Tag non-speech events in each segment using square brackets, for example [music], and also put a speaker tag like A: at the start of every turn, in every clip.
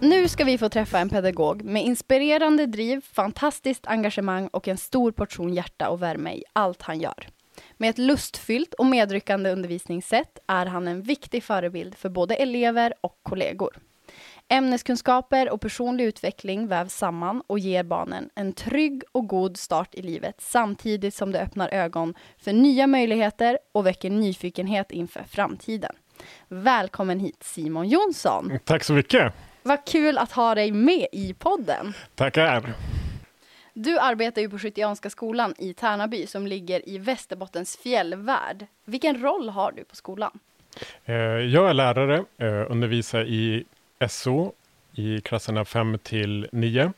A: Nu ska vi få träffa en pedagog med inspirerande driv, fantastiskt engagemang och en stor portion hjärta och värme i allt han gör. Med ett lustfyllt och medryckande undervisningssätt är han en viktig förebild för både elever och kollegor. Ämneskunskaper och personlig utveckling vävs samman och ger barnen en trygg och god start i livet samtidigt som det öppnar ögon för nya möjligheter och väcker nyfikenhet inför framtiden. Välkommen hit Simon Jonsson!
B: Tack så mycket!
A: Vad kul att ha dig med i podden.
B: Tackar!
A: Du arbetar ju på Skyttianska skolan i Tärnaby som ligger i Västerbottens fjällvärld. Vilken roll har du på skolan?
B: Eh, jag är lärare, eh, undervisar i SO i klasserna 5 till 9.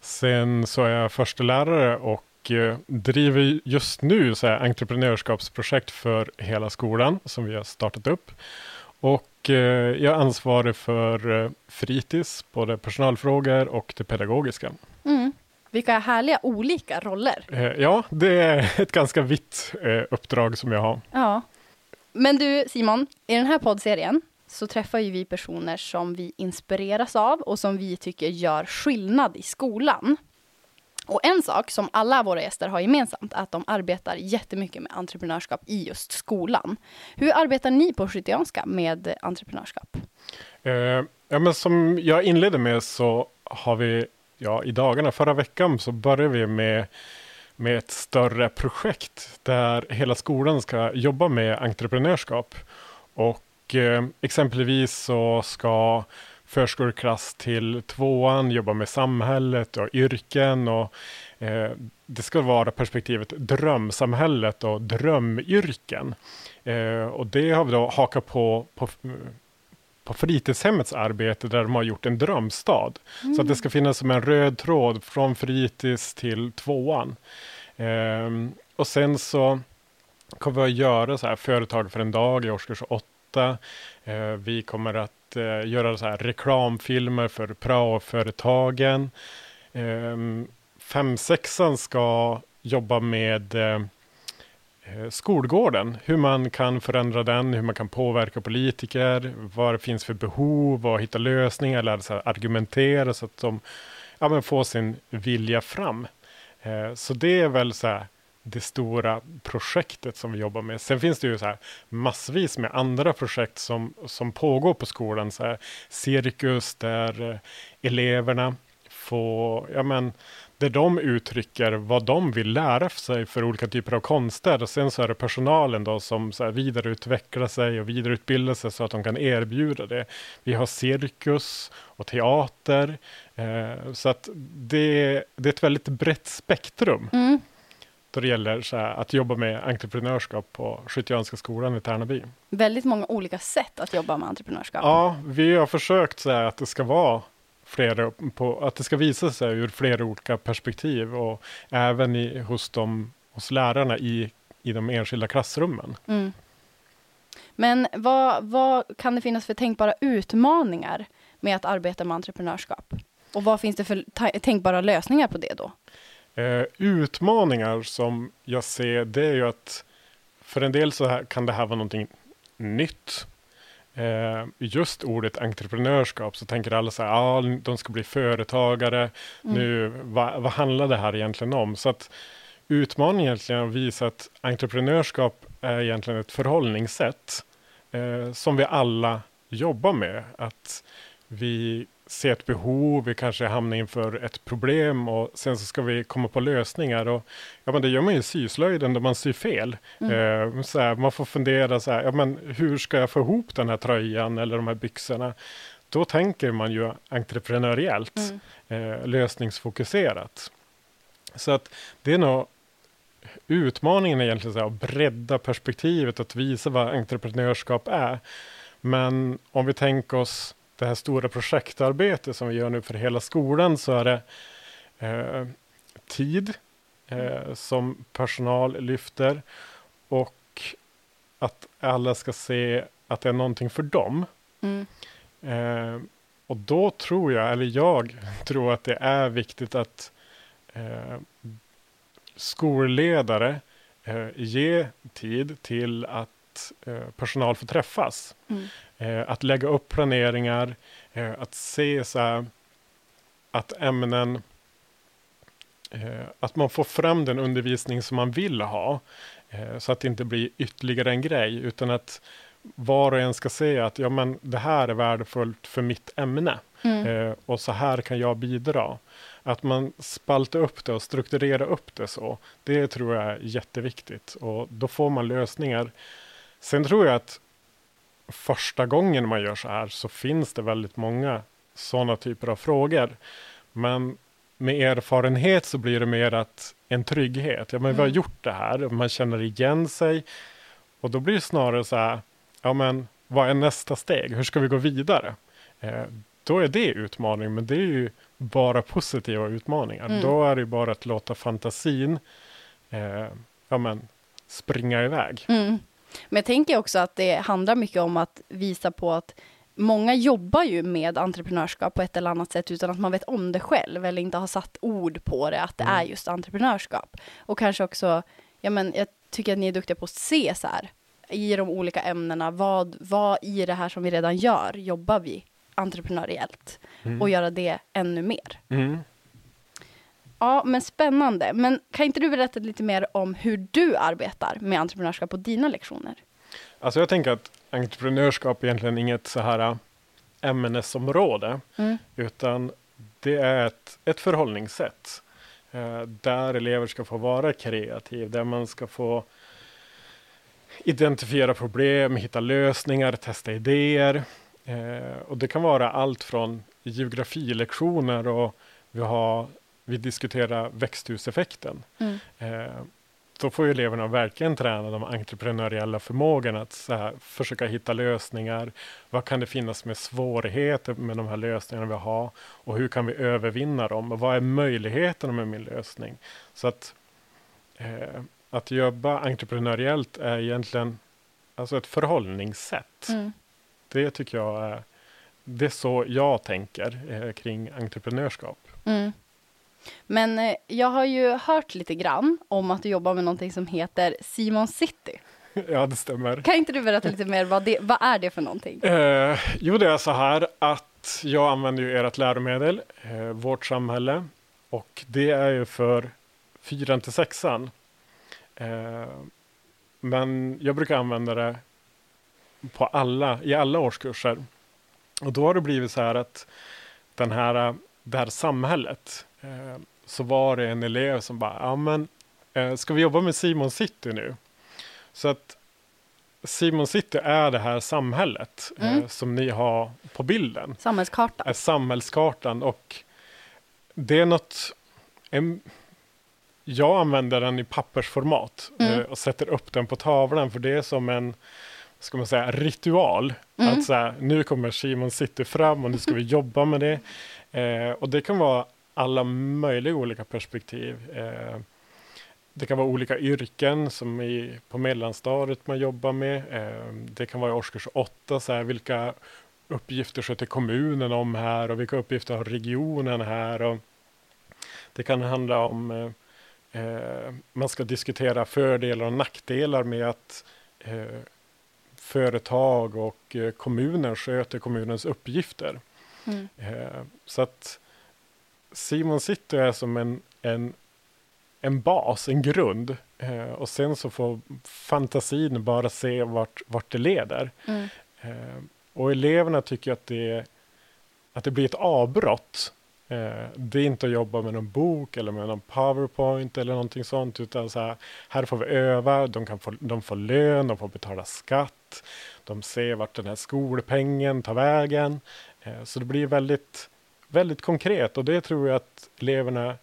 B: Sen så är jag förstelärare och eh, driver just nu så här entreprenörskapsprojekt för hela skolan som vi har startat upp. Och jag är ansvarig för fritids, både personalfrågor och det pedagogiska.
A: Mm. Vilka härliga olika roller.
B: Ja, det är ett ganska vitt uppdrag som jag har.
A: Ja. Men du Simon, i den här poddserien så träffar ju vi personer som vi inspireras av och som vi tycker gör skillnad i skolan. Och en sak som alla våra gäster har gemensamt är att de arbetar jättemycket med entreprenörskap i just skolan. Hur arbetar ni på Skytteanska med entreprenörskap?
B: Eh, ja, men som jag inledde med så har vi, ja i dagarna, förra veckan så började vi med, med ett större projekt där hela skolan ska jobba med entreprenörskap. Och eh, exempelvis så ska förskoleklass till tvåan, jobba med samhället och yrken. Och, eh, det ska vara perspektivet drömsamhället och drömyrken. Eh, och det har vi då hakat på, på på fritidshemmets arbete där de har gjort en drömstad. Mm. Så att det ska finnas som en röd tråd från fritids till tvåan. Eh, och sen så kommer vi att göra så här företag för en dag i årskurs 8. Eh, vi kommer att eh, göra så här reklamfilmer för prao-företagen. Eh, fem, sexan ska jobba med eh, eh, skolgården, hur man kan förändra den, hur man kan påverka politiker, vad det finns för behov och hitta lösningar, lära sig argumentera så att de ja, men får sin vilja fram. Eh, så det är väl så här, det stora projektet som vi jobbar med. Sen finns det ju så här massvis med andra projekt som, som pågår på skolan. Så här, cirkus där eh, eleverna får, ja men, där de uttrycker vad de vill lära sig för olika typer av konster. Och sen så är det personalen då som så här vidareutvecklar sig och vidareutbildar sig så att de kan erbjuda det. Vi har cirkus och teater. Eh, så att det, det är ett väldigt brett spektrum.
A: Mm
B: då det gäller här, att jobba med entreprenörskap på Skytteanska skolan i Tärnaby.
A: Väldigt många olika sätt att jobba med entreprenörskap.
B: Ja, vi har försökt så här, att det ska vara flera, på, att det ska visa sig ur flera olika perspektiv och även i, hos, de, hos lärarna i, i de enskilda klassrummen.
A: Mm. Men vad, vad kan det finnas för tänkbara utmaningar med att arbeta med entreprenörskap? Och vad finns det för tänkbara lösningar på det då?
B: Eh, utmaningar som jag ser, det är ju att för en del så här, kan det här vara någonting nytt. Eh, just ordet entreprenörskap så tänker alla så här, ah, de ska bli företagare. Mm. Nu, vad, vad handlar det här egentligen om? Så att utmaningen egentligen är att visa att entreprenörskap är egentligen ett förhållningssätt eh, som vi alla jobbar med. Att vi se ett behov, vi kanske hamnar inför ett problem och sen så ska vi komma på lösningar. Och, ja, men det gör man ju i syslöjden där man syr fel. Mm. Eh, så här, man får fundera så här, ja, men hur ska jag få ihop den här tröjan eller de här byxorna? Då tänker man ju entreprenöriellt, mm. eh, lösningsfokuserat. Så att det är nog utmaningen egentligen så här, att bredda perspektivet, att visa vad entreprenörskap är. Men om vi tänker oss det här stora projektarbetet som vi gör nu för hela skolan så är det eh, tid eh, som personal lyfter och att alla ska se att det är någonting för dem.
A: Mm.
B: Eh, och då tror jag, eller jag [laughs] tror att det är viktigt att eh, skolledare eh, ger tid till att eh, personal får träffas.
A: Mm.
B: Eh, att lägga upp planeringar, eh, att se så här, att ämnen, att man får fram den undervisning som man vill ha. Så att det inte blir ytterligare en grej, utan att var och en ska se att ja, men det här är värdefullt för mitt ämne.
A: Mm.
B: Och så här kan jag bidra. Att man spaltar upp det och strukturerar upp det så. Det tror jag är jätteviktigt och då får man lösningar. Sen tror jag att första gången man gör så här så finns det väldigt många sådana typer av frågor. Men med erfarenhet så blir det mer att en trygghet. Ja, men vi har
A: Mm.
B: gjort det här, man känner igen sig. Och då blir det snarare så här, ja men vad är nästa steg? Hur ska vi gå vidare? Eh, då är det utmaning, men det är ju bara positiva utmaningar.
A: Mm.
B: Då är det bara att låta fantasin eh, ja, men, springa iväg.
A: Mm. Men jag tänker också att det handlar mycket om att visa på att många jobbar ju med entreprenörskap på ett eller annat sätt utan att man vet om det själv eller inte har satt ord på det, att det
B: Mm.
A: är just entreprenörskap. Och kanske också, ja men jag tycker att ni är duktiga på att se så här, i de olika ämnena, vad, vad i det här som vi redan gör jobbar vi entreprenöriellt
B: Mm.
A: och göra det ännu mer.
B: Mm.
A: Ja, men spännande. Men kan inte du berätta lite mer om hur du arbetar med entreprenörskap på dina lektioner?
B: Alltså jag tänker att entreprenörskap är egentligen inget så här äh, ämnesområde,
A: Mm.
B: utan det är ett, ett förhållningssätt eh, där elever ska få vara kreativ, där man ska få identifiera problem, hitta lösningar, testa idéer. Eh, och det kan vara allt från geografilektioner och vi, har, vi diskuterar växthuseffekten.
A: Mm.
B: Eh, då får ju eleverna verkligen träna de entreprenöriella förmågorna att här, försöka hitta lösningar. Vad kan det finnas med svårigheter med de här lösningarna vi har? Och hur kan vi övervinna dem? Och vad är möjligheterna med min lösning? Så att, eh, att jobba entreprenöriellt är egentligen alltså ett förhållningssätt.
A: Mm.
B: Det tycker jag är, det är så jag tänker eh, kring entreprenörskap.
A: Mm. Men eh, jag har ju hört lite grann om att du jobbar med någonting som heter Simon City. [laughs]
B: ja, det stämmer.
A: Kan inte du berätta lite mer, vad, det, vad är det för någonting?
B: Eh, jo, det är så här att jag använder ju ert läromedel, eh, Vårt samhälle, och det är ju för fyran till sexan. Eh, men jag brukar använda det på alla, i alla årskurser. Och då har det blivit så här att den här, det här samhället, eh, så var det en elev som bara, ja men, eh, ska vi jobba med Simon City nu? Så att Simon City är det här samhället
A: Mm.
B: eh, som ni har på bilden.
A: Samhällskarta.
B: Är samhällskartan och det är något... En, jag använder den i pappersformat
A: Mm.
B: eh, och sätter upp den på tavlan för det är som en ska man säga, ritual.
A: Mm.
B: Att så här, nu kommer Simon City fram och nu ska vi jobba med det. Eh, och det kan vara alla möjliga olika perspektiv. Eh, det kan vara olika yrken som i, på mellanstadiet man jobbar med. Eh, det kan vara i årskurs åtta, så här, vilka uppgifter sköter kommunen om här och vilka uppgifter har regionen här. Och det kan handla om eh, eh, man ska diskutera fördelar och nackdelar med att eh, företag och kommunen sköter kommunens uppgifter.
A: Mm.
B: Så att Simon City är som en, en, en bas, en grund. Eh, och sen så får fantasin bara se vart, vart det leder.
A: Mm.
B: Eh, och eleverna tycker att det, att det blir ett avbrott. Eh, det är inte att jobba med någon bok eller med någon powerpoint eller någonting sånt, utan så här, här får vi öva, de, kan få, de får lön, de får betala skatt, de ser vart den här skolpengen tar vägen. Eh, så det blir väldigt, väldigt konkret och det tror jag att eleverna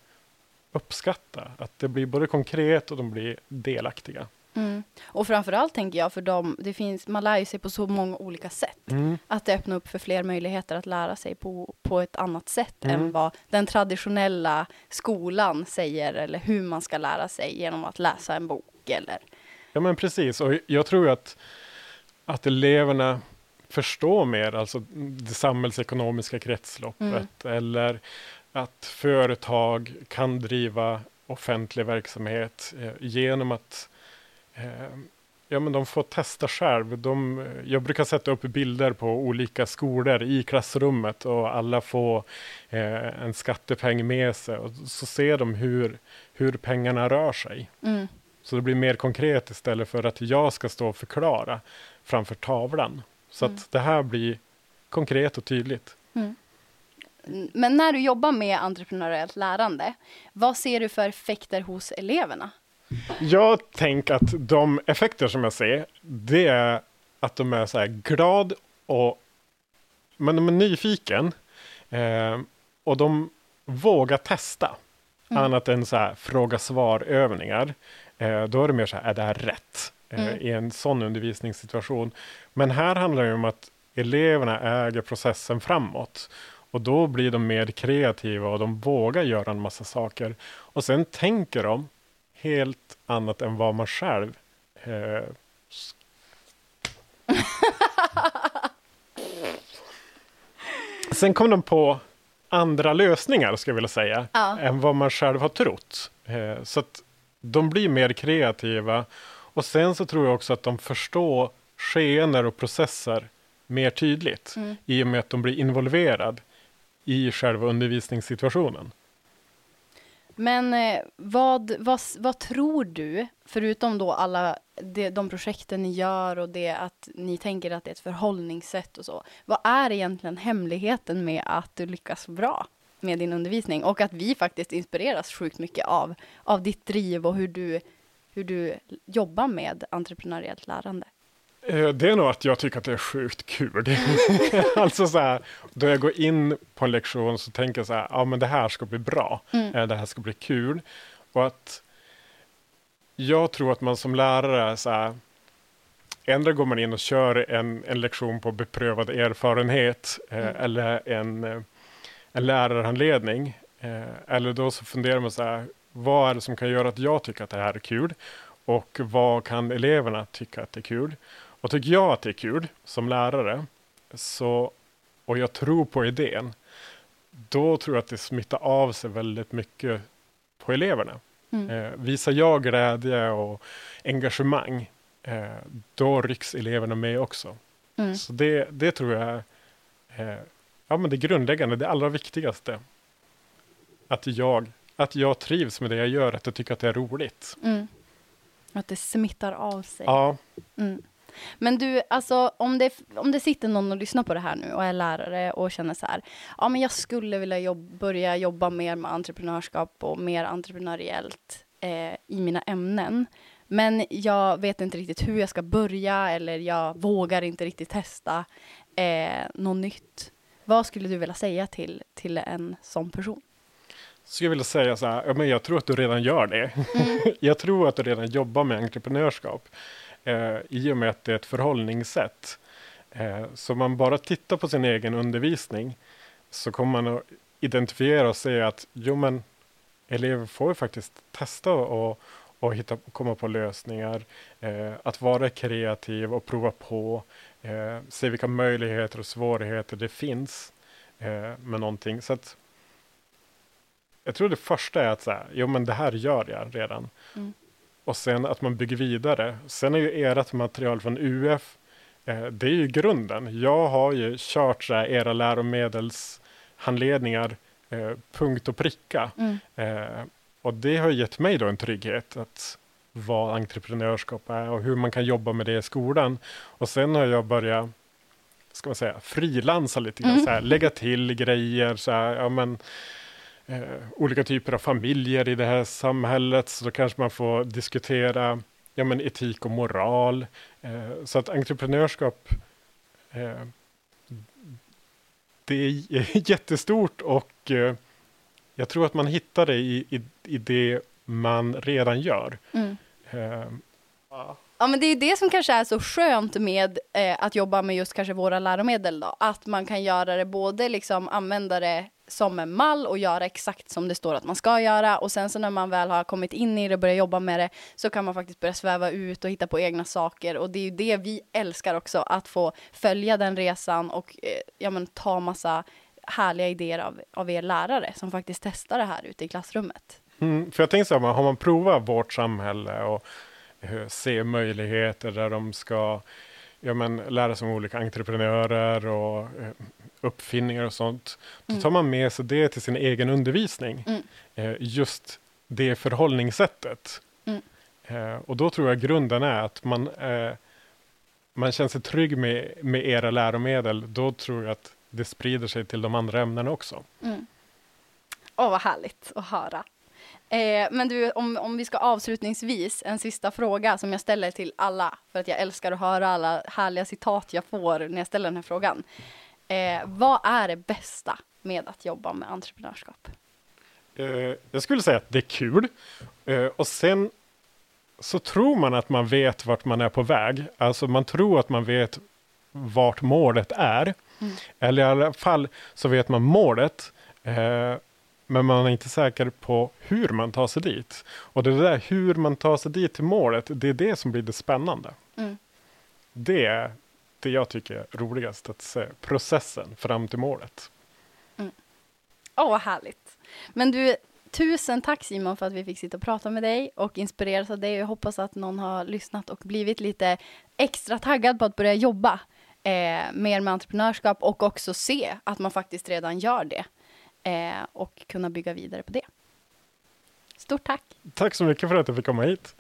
B: uppskattar, att det blir både konkret och de blir delaktiga.
A: Mm. Och framförallt tänker jag för dem, det finns, man lär ju sig på så många olika sätt.
B: Mm.
A: Att det öppnar upp för fler möjligheter att lära sig på, på ett annat sätt
B: Mm.
A: än vad den traditionella skolan säger eller hur man ska lära sig genom att läsa en bok eller
B: Ja men precis, och jag tror att, att eleverna förstår mer, alltså det samhällsekonomiska kretsloppet eller att företag kan driva offentlig verksamhet eh, genom att eh, ja, men de får testa själv. De, jag brukar sätta upp bilder på olika skolor i klassrummet och alla får eh, en skattepeng med sig och så ser de hur, hur pengarna rör sig.
A: mm.
B: Så det blir mer konkret istället för att jag ska stå och förklara framför tavlan. Så
A: Mm.
B: att det här blir konkret och tydligt.
A: Men när du jobbar med entreprenöriellt lärande, vad ser du för effekter hos eleverna?
B: Jag tänker att de effekter som jag ser, det är att de är så här glad och men de är nyfiken eh, och de vågar testa.
A: Mm.
B: Annat än så här fråga svar-övningar. Eh, då är det mer så här, är det här rätt? Eh,
A: Mm.
B: I en sån undervisningssituation. Men här handlar det om att eleverna äger processen framåt. Och då blir de mer kreativa och de vågar göra en massa saker. Och sen tänker de helt annat än vad man själv eh, [laughs] Sen kom de på andra lösningar, ska jag vilja säga,
A: Ja.
B: än vad man själv har trott. Eh, så att de blir mer kreativa. Och sen så tror jag också att de förstår skeenden och processer mer tydligt
A: Mm.
B: i och med att de blir involverade i själva undervisningssituationen.
A: Men eh, vad, vad, vad tror du, förutom då alla de, de projekten ni gör och det att ni tänker att det är ett förhållningssätt och så. Vad är egentligen hemligheten med att du lyckas bra med din undervisning och att vi faktiskt inspireras sjukt mycket av, av ditt driv och hur du, hur du jobbar med entreprenöriellt lärande?
B: Eh, Det är nog att jag tycker att det är sjukt kul. [laughs] alltså så här, då jag går in på en lektion så tänker jag så här, ja men det här ska bli bra.
A: Mm.
B: Eh, Det här ska bli kul. Och att jag tror att man som lärare är så här, ändå går man in och kör en, en lektion på beprövad erfarenhet eh,
A: Mm.
B: eller en, eh, en lärarhandledning. Eh, eller då så funderar man så här, vad är det som kan göra att jag tycker att det här är kul? Och vad kan eleverna tycka att det är kul? Och tycker jag att det är kul som lärare, så, och jag tror på idén, då tror jag att det smittar av sig väldigt mycket på eleverna.
A: Mm.
B: Eh, visar jag glädje och engagemang, eh, då rycks eleverna med också.
A: Mm.
B: Så det, det tror jag är eh, ja, men det grundläggande, det allra viktigaste. Att jag, att jag trivs med det jag gör, att jag tycker att det är roligt.
A: Mm. Att det smittar av sig.
B: Ja,
A: Mm. Men du, alltså om det, om det sitter någon och lyssnar på det här nu och är lärare och känner så här, ja men jag skulle vilja jobb, börja jobba mer med entreprenörskap och mer entreprenöriellt eh, i mina ämnen. Men jag vet inte riktigt hur jag ska börja eller jag vågar inte riktigt testa eh, något nytt. Vad skulle du vilja säga till, till en sån person?
B: så jag vill säga så här, men jag tror att du redan gör det. [laughs] jag tror att du redan jobbar med entreprenörskap. Eh, I och med att det är ett förhållningssätt. Eh, så om man bara tittar på sin egen undervisning så kommer man att identifiera och se att jo men elever får ju faktiskt testa och, och hitta, komma på lösningar. Eh, att vara kreativ och prova på. Eh, se vilka möjligheter och svårigheter det finns eh, med någonting. Så att jag tror det första är att så här, jo men det här gör jag redan.
A: Mm.
B: Och sen att man bygger vidare. Sen är ju ert material från UF, eh, det är ju grunden. Jag har ju kört så här, era läromedelshandledningar eh, punkt och pricka.
A: Mm.
B: Eh, och det har gett mig då en trygghet att vad entreprenörskap är och hur man kan jobba med det i skolan. Och sen har jag börjat ska man säga, frilansa lite grann,
A: Mm.
B: så här, lägga till grejer, så här, ja, men, eh, olika typer av familjer i det här samhället, så då kanske man får diskutera ja, men etik och moral. Eh, så att entreprenörskap, eh, det är [laughs] jättestort och eh, jag tror att man hittar det i, i, i det man redan gör.
A: Mm.
B: Eh,
A: Ja, men det är det som kanske är så skönt med eh, att jobba med just kanske våra läromedel då. Att man kan göra det både liksom använda det som en mall och göra exakt som det står att man ska göra. Och sen så när man väl har kommit in i det och börjat jobba med det så kan man faktiskt börja sväva ut och hitta på egna saker. Och det är ju det vi älskar också, att få följa den resan och eh, ja, men, ta massa härliga idéer av, av er lärare som faktiskt testar det här ute i klassrummet.
B: Mm, för jag tänker så här, har man provat vårt samhälle och uh, se möjligheter där de ska ja, men, lära sig om olika entreprenörer och eh, uppfinningar och sånt. Då
A: Mm.
B: tar man med sig det till sin egen undervisning.
A: Mm.
B: Eh, just det förhållningssättet.
A: Mm.
B: Eh, och då tror jag grunden är att man, eh, man känner sig trygg med, med era läromedel. Då tror jag att det sprider sig till de andra ämnena också.
A: Mm. Åh, vad härligt att höra. Eh, men du, om, om vi ska avslutningsvis, en sista fråga som jag ställer till alla, för att jag älskar att höra alla härliga citat jag får när jag ställer den här frågan. Eh, vad är det bästa med att jobba med entreprenörskap?
B: Eh, jag skulle säga att det är kul. Eh, och sen så tror man att man vet vart man är på väg. Alltså man tror att man vet vart målet är.
A: Mm.
B: Eller i alla fall så vet man målet. Eh, men man är inte säker på hur man tar sig dit. Och det där hur man tar sig dit till målet, det är det som blir det spännande.
A: Mm.
B: Det är det jag tycker är roligast att se. Processen fram till målet.
A: Åh, vad härligt. Men du, tusen tack Simon för att vi fick sitta och prata med dig och inspireras av dig. Jag hoppas att någon har lyssnat och blivit lite extra taggad på att börja jobba eh, mer med entreprenörskap och också se att man faktiskt redan gör det eh, och kunna bygga vidare på det. Stort tack!
B: Tack så mycket för att jag fick komma hit.